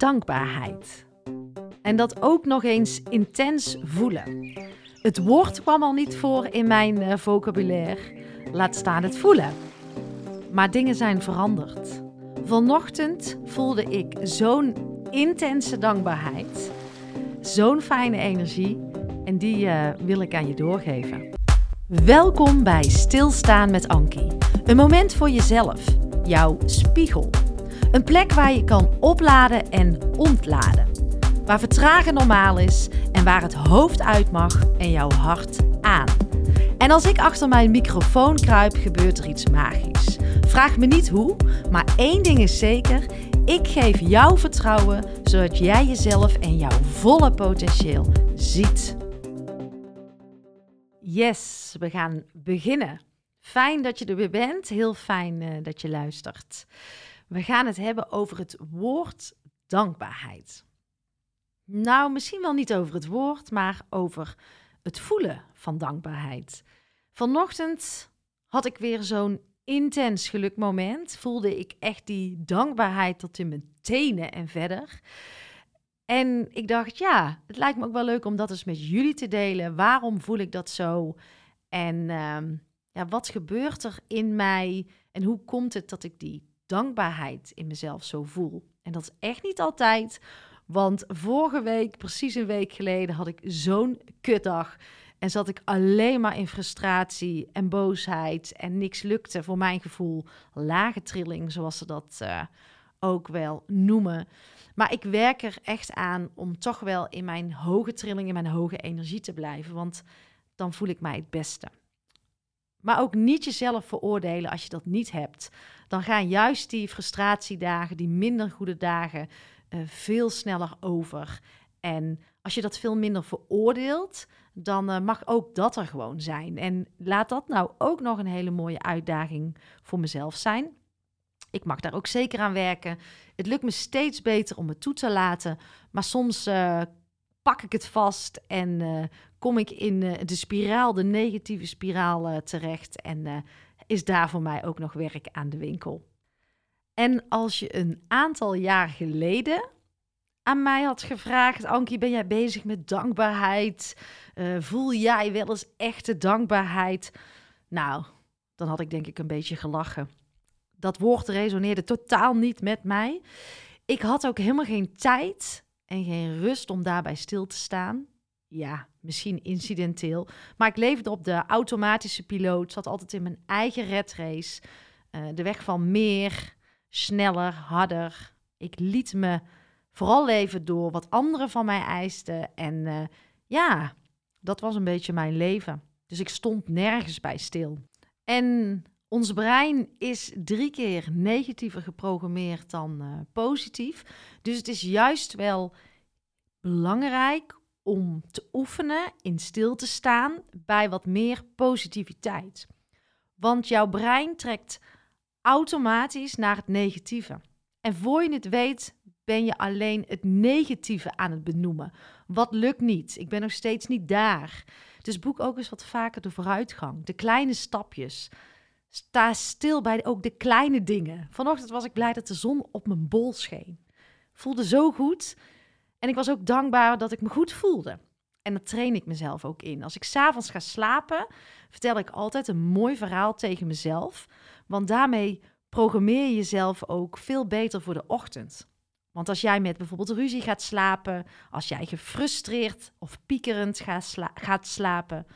dankbaarheid. En dat ook nog eens intens voelen. Het woord kwam al niet voor in mijn uh, vocabulaire. Laat staan het voelen. Maar dingen zijn veranderd. Vanochtend voelde ik zo'n intense dankbaarheid. Zo'n fijne energie. En die uh, wil ik aan je doorgeven. Welkom bij Stilstaan met Ankie. Een moment voor jezelf. Jouw spiegel. Een plek waar je kan opladen en ontladen. Waar vertragen normaal is en waar het hoofd uit mag en jouw hart aan. En als ik achter mijn microfoon kruip, gebeurt er iets magisch. Vraag me niet hoe, maar één ding is zeker: ik geef jou vertrouwen zodat jij jezelf en jouw volle potentieel ziet. Yes, we gaan beginnen. Fijn dat je er weer bent. Heel fijn uh, dat je luistert. We gaan het hebben over het woord dankbaarheid. Nou, misschien wel niet over het woord, maar over het voelen van dankbaarheid. Vanochtend had ik weer zo'n intens gelukmoment. Voelde ik echt die dankbaarheid tot in mijn tenen en verder. En ik dacht, ja, het lijkt me ook wel leuk om dat eens met jullie te delen. Waarom voel ik dat zo? En ehm, ja, wat gebeurt er in mij? En hoe komt het dat ik die dankbaarheid in mezelf zo voel? En dat is echt niet altijd. Want vorige week, precies een week geleden, had ik zo'n kutdag. En zat ik alleen maar in frustratie en boosheid. En niks lukte voor mijn gevoel. Lage trilling, zoals ze dat uh, ook wel noemen. Maar ik werk er echt aan om toch wel in mijn hoge trilling, in mijn hoge energie te blijven. Want dan voel ik mij het beste. Maar ook niet jezelf veroordelen als je dat niet hebt. Dan gaan juist die frustratiedagen, die minder goede dagen, uh, veel sneller over. En als je dat veel minder veroordeelt, dan uh, mag ook dat er gewoon zijn. En laat dat nou ook nog een hele mooie uitdaging voor mezelf zijn. Ik mag daar ook zeker aan werken. Het lukt me steeds beter om het toe te laten. Maar soms uh, pak ik het vast en uh, kom ik in uh, de spiraal, de negatieve spiraal terecht. En is daar voor mij ook nog werk aan de winkel. En als je een aantal jaar geleden aan mij had gevraagd: Ankie, ben jij bezig met dankbaarheid? voel jij wel eens echte dankbaarheid? Nou, dan had ik denk ik een beetje gelachen dat woord resoneerde totaal niet met mij. Ik had ook helemaal geen tijd en geen rust om daarbij stil te staan. Ja, misschien incidenteel. Maar ik leefde op de automatische piloot, zat altijd in mijn eigen redrace. Uh, de weg van meer, sneller, harder. Ik liet me vooral leven door wat anderen van mij eisten. En uh, ja, dat was een beetje mijn leven. Dus ik stond nergens bij stil. En ons brein is drie keer negatiever geprogrammeerd dan uh, positief. Dus het is juist wel belangrijk om te oefenen, in stil te staan bij wat meer positiviteit. Want jouw brein trekt automatisch naar het negatieve. En voor je het weet, ben je alleen het negatieve aan het benoemen. Wat lukt niet? Ik ben nog steeds niet daar. Dus boek ook eens wat vaker de vooruitgang, de kleine stapjes. Sta stil bij ook de kleine dingen. Vanochtend was ik blij dat de zon op mijn bol scheen. Voelde zo goed. En ik was ook dankbaar dat ik me goed voelde. En dat train ik mezelf ook in. Als ik s'avonds ga slapen, vertel ik altijd een mooi verhaal tegen mezelf. Want daarmee programmeer je jezelf ook veel beter voor de ochtend. Want als jij met bijvoorbeeld ruzie gaat slapen, als jij gefrustreerd of piekerend gaat slapen,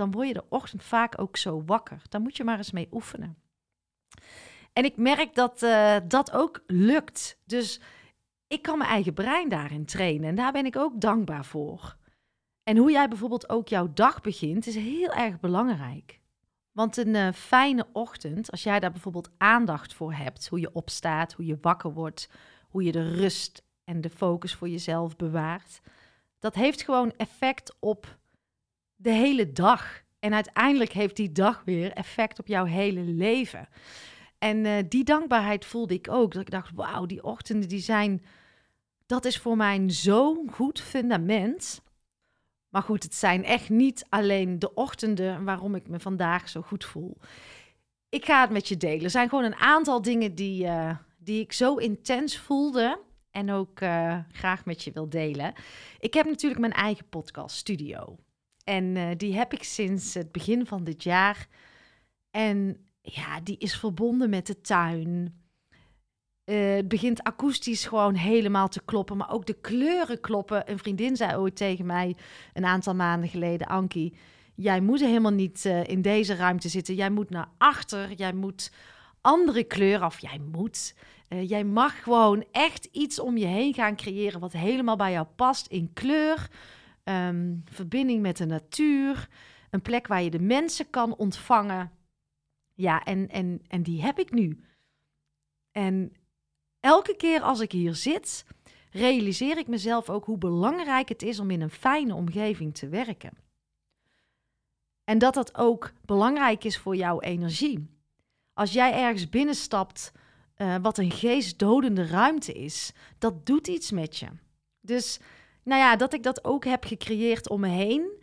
dan word je de ochtend vaak ook zo wakker. Daar moet je maar eens mee oefenen. En ik merk dat uh, dat ook lukt. Dus ik kan mijn eigen brein daarin trainen. En daar ben ik ook dankbaar voor. En hoe jij bijvoorbeeld ook jouw dag begint, is heel erg belangrijk. Want een uh, fijne ochtend, als jij daar bijvoorbeeld aandacht voor hebt, hoe je opstaat, hoe je wakker wordt, hoe je de rust en de focus voor jezelf bewaart, dat heeft gewoon effect op de hele dag. En uiteindelijk heeft die dag weer effect op jouw hele leven. En uh, die dankbaarheid voelde ik ook. Dat ik dacht, wauw, die ochtenden die zijn... Dat is voor mij zo'n goed fundament. Maar goed, het zijn echt niet alleen de ochtenden waarom ik me vandaag zo goed voel. Ik ga het met je delen. Er zijn gewoon een aantal dingen die, uh, die ik zo intens voelde en ook uh, graag met je wil delen. Ik heb natuurlijk mijn eigen podcast studio. En uh, die heb ik sinds het begin van dit jaar. En ja, die is verbonden met de tuin. Uh, het begint akoestisch gewoon helemaal te kloppen, maar ook de kleuren kloppen. Een vriendin zei ooit tegen mij een aantal maanden geleden, Ankie, jij moet helemaal niet uh, in deze ruimte zitten. Jij moet naar achter, jij moet andere kleuren, of jij moet. Jij mag gewoon echt iets om je heen gaan creëren wat helemaal bij jou past in kleur, um, verbinding met de natuur, een plek waar je de mensen kan ontvangen. Ja, en, en, en die heb ik nu. En elke keer als ik hier zit, realiseer ik mezelf ook hoe belangrijk het is om in een fijne omgeving te werken. En dat dat ook belangrijk is voor jouw energie. Als jij ergens binnenstapt uh, wat een geestdodende ruimte is, dat doet iets met je. Dus nou ja, dat ik dat ook heb gecreëerd om me heen.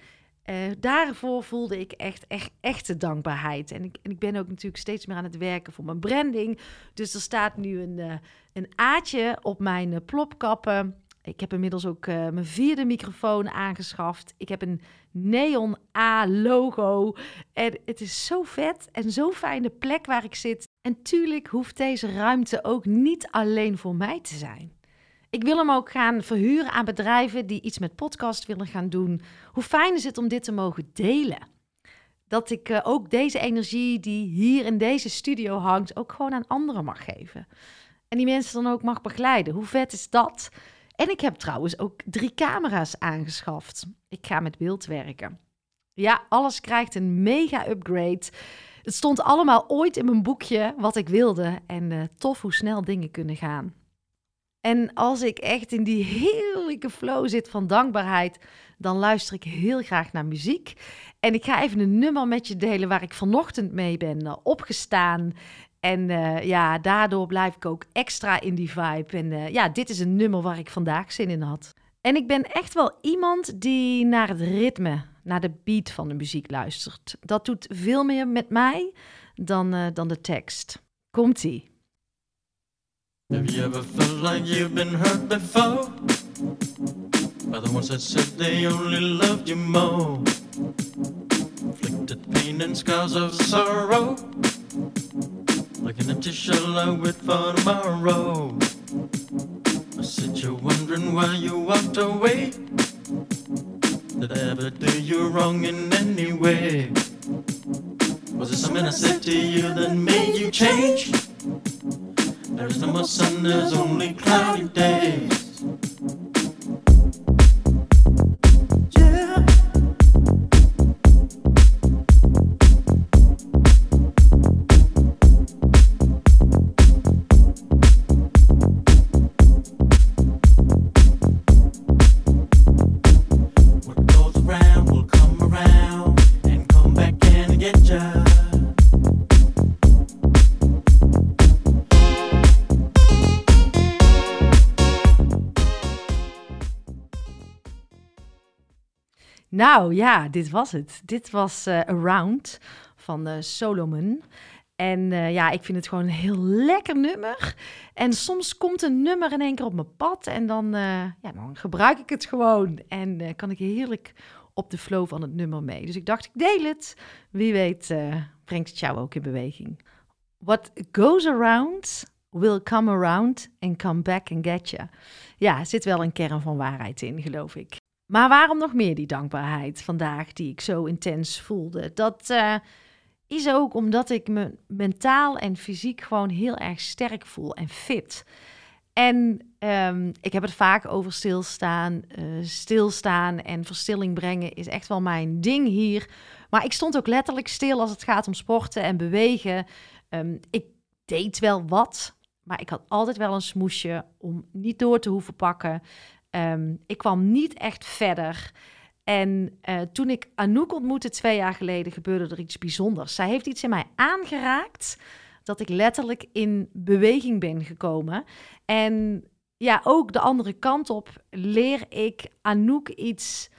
Uh, daarvoor voelde ik echt, echt echte dankbaarheid. En ik, en ik ben ook natuurlijk steeds meer aan het werken voor mijn branding. Dus er staat nu een, uh, een aatje op mijn uh, plopkappen. Ik heb inmiddels ook mijn vierde microfoon aangeschaft. Ik heb een Neon A-logo. En het is zo vet en zo'n fijne plek waar ik zit. En tuurlijk hoeft deze ruimte ook niet alleen voor mij te zijn. Ik wil hem ook gaan verhuren aan bedrijven die iets met podcast willen gaan doen. Hoe fijn is het om dit te mogen delen? Dat ik uh, ook deze energie die hier in deze studio hangt, ook gewoon aan anderen mag geven. En die mensen dan ook mag begeleiden. Hoe vet is dat? En ik heb trouwens ook drie camera's aangeschaft. Ik ga met beeld werken. Ja, alles krijgt een mega upgrade. Het stond allemaal ooit in mijn boekje wat ik wilde. En uh, tof hoe snel dingen kunnen gaan. En als ik echt in die heerlijke flow zit van dankbaarheid, dan luister ik heel graag naar muziek. En ik ga even een nummer met je delen waar ik vanochtend mee ben uh, opgestaan. En uh, ja, daardoor blijf ik ook extra in die vibe. En uh, ja, dit is een nummer waar ik vandaag zin in had. En ik ben echt wel iemand die naar het ritme, naar de beat van de muziek luistert. Dat doet veel meer met mij dan, dan de tekst. Komt-ie. Have you ever felt like you've been hurt before? By the ones that said they only loved you more. Inflicted pain and scars of sorrow. Like an empty shell I wait for tomorrow. I said you're wondering why you walked away. Did I ever do you wrong in any way? Was it something I said to you that made you change? There's no more sun, there's only cloudy days. Nou ja, dit was het. Dit was uh, Around van uh, Solomon. En uh, ja, ik vind het gewoon een heel lekker nummer. En soms komt een nummer in één keer op mijn pad en dan, ja, dan gebruik ik het gewoon. En kan ik heerlijk op de flow van het nummer mee. Dus ik dacht, ik deel het. Wie weet brengt het jou ook in beweging. What goes around will come around and come back and get you. Ja, er zit wel een kern van waarheid in, geloof ik. Maar waarom nog meer die dankbaarheid vandaag die ik zo intens voelde? Dat uh, is ook omdat ik me mentaal en fysiek gewoon heel erg sterk voel en fit. En um, ik heb het vaak over stilstaan. Uh, stilstaan en verstilling brengen is echt wel mijn ding hier. Maar ik stond ook letterlijk stil als het gaat om sporten en bewegen. Um, ik deed wel wat, maar ik had altijd wel een smoesje om niet door te hoeven pakken. Um, ik kwam niet echt verder. En uh, toen ik Anouk ontmoette twee jaar geleden, gebeurde er iets bijzonders. Zij heeft iets in mij aangeraakt dat ik letterlijk in beweging ben gekomen. En ja, ook de andere kant op leer ik Anouk iets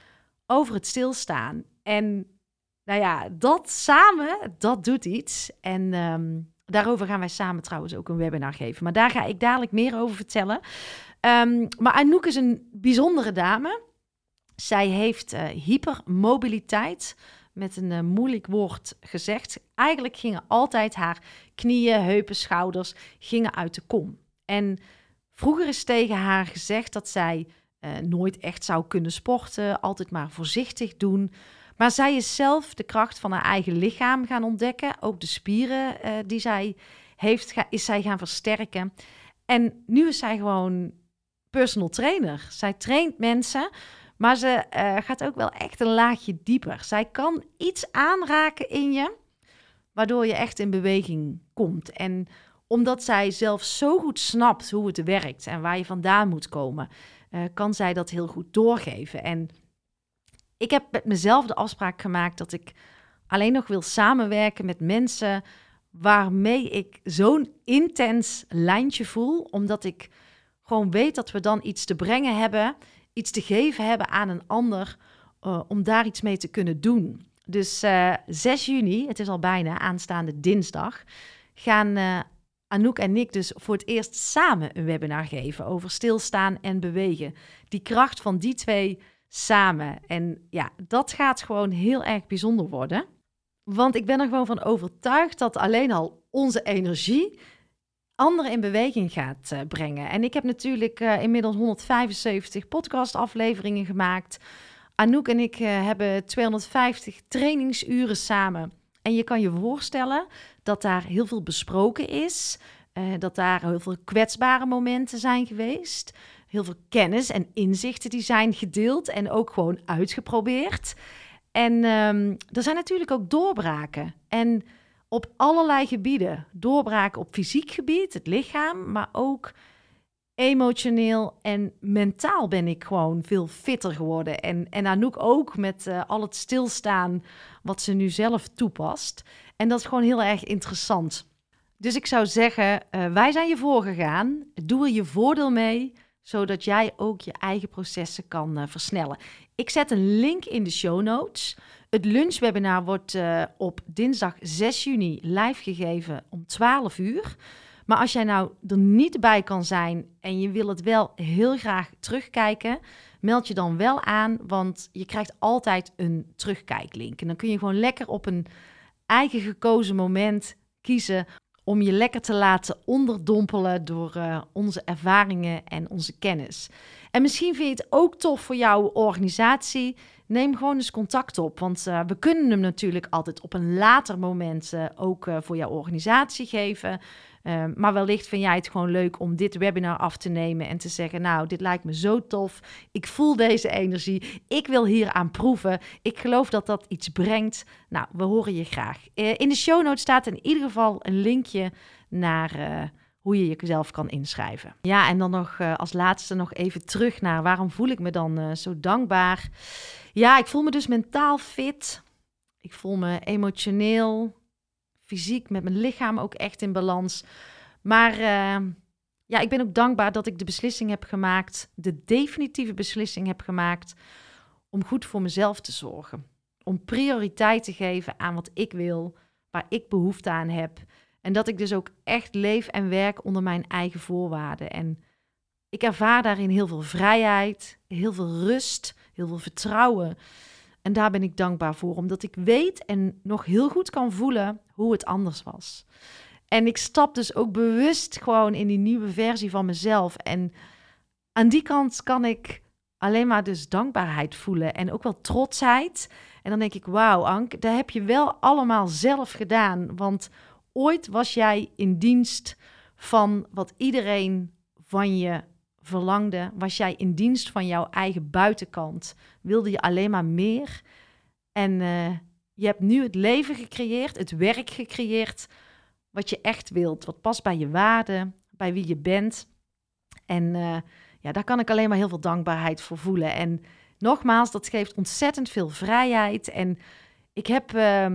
over het stilstaan. En nou ja, dat samen, dat doet iets. En um, daarover gaan wij samen trouwens ook een webinar geven. Maar daar ga ik dadelijk meer over vertellen. Um, maar Anouk is een bijzondere dame. Zij heeft uh, hypermobiliteit, met een uh, moeilijk woord gezegd. Eigenlijk gingen altijd haar knieën, heupen, schouders gingen uit de kom. En vroeger is tegen haar gezegd dat zij uh, nooit echt zou kunnen sporten, altijd maar voorzichtig doen. Maar zij is zelf de kracht van haar eigen lichaam gaan ontdekken. Ook de spieren die zij heeft, is zij gaan versterken. En nu is zij gewoon personal trainer. Zij traint mensen, maar ze uh, gaat ook wel echt een laagje dieper. Zij kan iets aanraken in je, waardoor je echt in beweging komt. En omdat zij zelf zo goed snapt hoe het werkt en waar je vandaan moet komen, uh, kan zij dat heel goed doorgeven. En ik heb met mezelf de afspraak gemaakt dat ik alleen nog wil samenwerken met mensen waarmee ik zo'n intens lijntje voel, omdat ik gewoon weet dat we dan iets te brengen hebben, iets te geven hebben aan een ander, uh, om daar iets mee te kunnen doen. Dus uh, 6 juni, het is al bijna aanstaande dinsdag, gaan uh, Anouk en ik dus voor het eerst samen een webinar geven over stilstaan en bewegen. Die kracht van die twee samen. En ja, dat gaat gewoon heel erg bijzonder worden. Want ik ben er gewoon van overtuigd dat alleen al onze energie anderen in beweging gaat uh, brengen. En ik heb natuurlijk uh, inmiddels 175 podcast-afleveringen gemaakt. Anouk en ik uh, hebben 250 trainingsuren samen. En je kan je voorstellen dat daar heel veel besproken is. dat daar heel veel kwetsbare momenten zijn geweest heel veel kennis en inzichten die zijn gedeeld en ook gewoon uitgeprobeerd. En um, er zijn natuurlijk ook doorbraken. En op allerlei gebieden. Doorbraken op fysiek gebied, het lichaam, maar ook emotioneel en mentaal ben ik gewoon veel fitter geworden. En, en Anouk ook met uh, al het stilstaan wat ze nu zelf toepast. En dat is gewoon heel erg interessant. Dus ik zou zeggen, uh, wij zijn je voorgegaan. Doe er je voordeel mee zodat jij ook je eigen processen kan uh, versnellen. Ik zet een link in de show notes. Het lunchwebinar wordt uh, op dinsdag 6 juni live gegeven om 12 uur. Maar als jij nou er niet bij kan zijn en je wil het wel heel graag terugkijken, meld je dan wel aan, want je krijgt altijd een terugkijklink. En dan kun je gewoon lekker op een eigen gekozen moment kiezen om je lekker te laten onderdompelen door uh, onze ervaringen en onze kennis. En misschien vind je het ook tof voor jouw organisatie. Neem gewoon eens contact op, want uh, we kunnen hem natuurlijk altijd op een later moment uh, ook voor jouw organisatie geven. Um, maar wellicht vind jij het gewoon leuk om dit webinar af te nemen en te zeggen: Nou, dit lijkt me zo tof. Ik voel deze energie. Ik wil hier aan proeven. Ik geloof dat dat iets brengt. Nou, we horen je graag. In de show notes staat in ieder geval een linkje naar. Hoe je jezelf kan inschrijven. Ja, en dan nog uh, als laatste nog even terug naar waarom voel ik me dan uh, zo dankbaar? Ja, ik voel me dus mentaal fit. Ik voel me emotioneel fysiek, met mijn lichaam ook echt in balans. Maar uh, ja, ik ben ook dankbaar dat ik de beslissing heb gemaakt, de definitieve beslissing heb gemaakt om goed voor mezelf te zorgen. Om prioriteit te geven aan wat ik wil, waar ik behoefte aan heb. En dat ik dus ook echt leef en werk onder mijn eigen voorwaarden. En ik ervaar daarin heel veel vrijheid, heel veel rust, heel veel vertrouwen. En daar ben ik dankbaar voor, omdat ik weet en nog heel goed kan voelen hoe het anders was. En ik stap dus ook bewust gewoon in die nieuwe versie van mezelf. En aan die kant kan ik alleen maar dus dankbaarheid voelen en ook wel trotsheid. En dan denk ik, wauw Ank, dat heb je wel allemaal zelf gedaan. Want ooit was jij in dienst van wat iedereen van je verlangde, was jij in dienst van jouw eigen buitenkant. Wilde je alleen maar meer. En uh, je hebt nu het leven gecreëerd, het werk gecreëerd, wat je echt wilt. Wat past bij je waarden, bij wie je bent. En uh, ja, daar kan ik alleen maar heel veel dankbaarheid voor voelen. En nogmaals, dat geeft ontzettend veel vrijheid. En ik heb uh,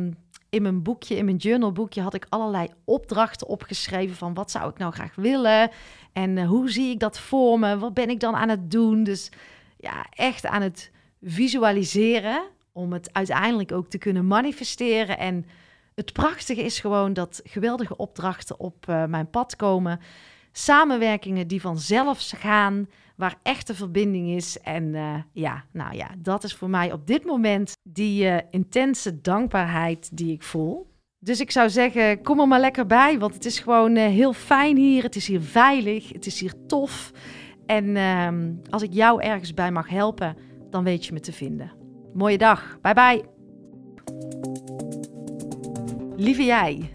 in mijn boekje, in mijn journalboekje, had ik allerlei opdrachten opgeschreven van wat zou ik nou graag willen en uh, hoe zie ik dat voor me? Wat ben ik dan aan het doen? Dus ja, echt aan het visualiseren om het uiteindelijk ook te kunnen manifesteren. En het prachtige is gewoon dat geweldige opdrachten op uh, mijn pad komen. Samenwerkingen die vanzelf gaan, waar echte verbinding is. En eh, ja, nou ja, dat is voor mij op dit moment die uh, intense dankbaarheid die ik voel. Dus ik zou zeggen, kom er maar lekker bij, want het is gewoon uh, heel fijn hier. Het is hier veilig, het is hier tof. En ehm, als ik jou ergens bij mag helpen, dan weet je me te vinden. Mooie dag. Bye bye. Lieve jij,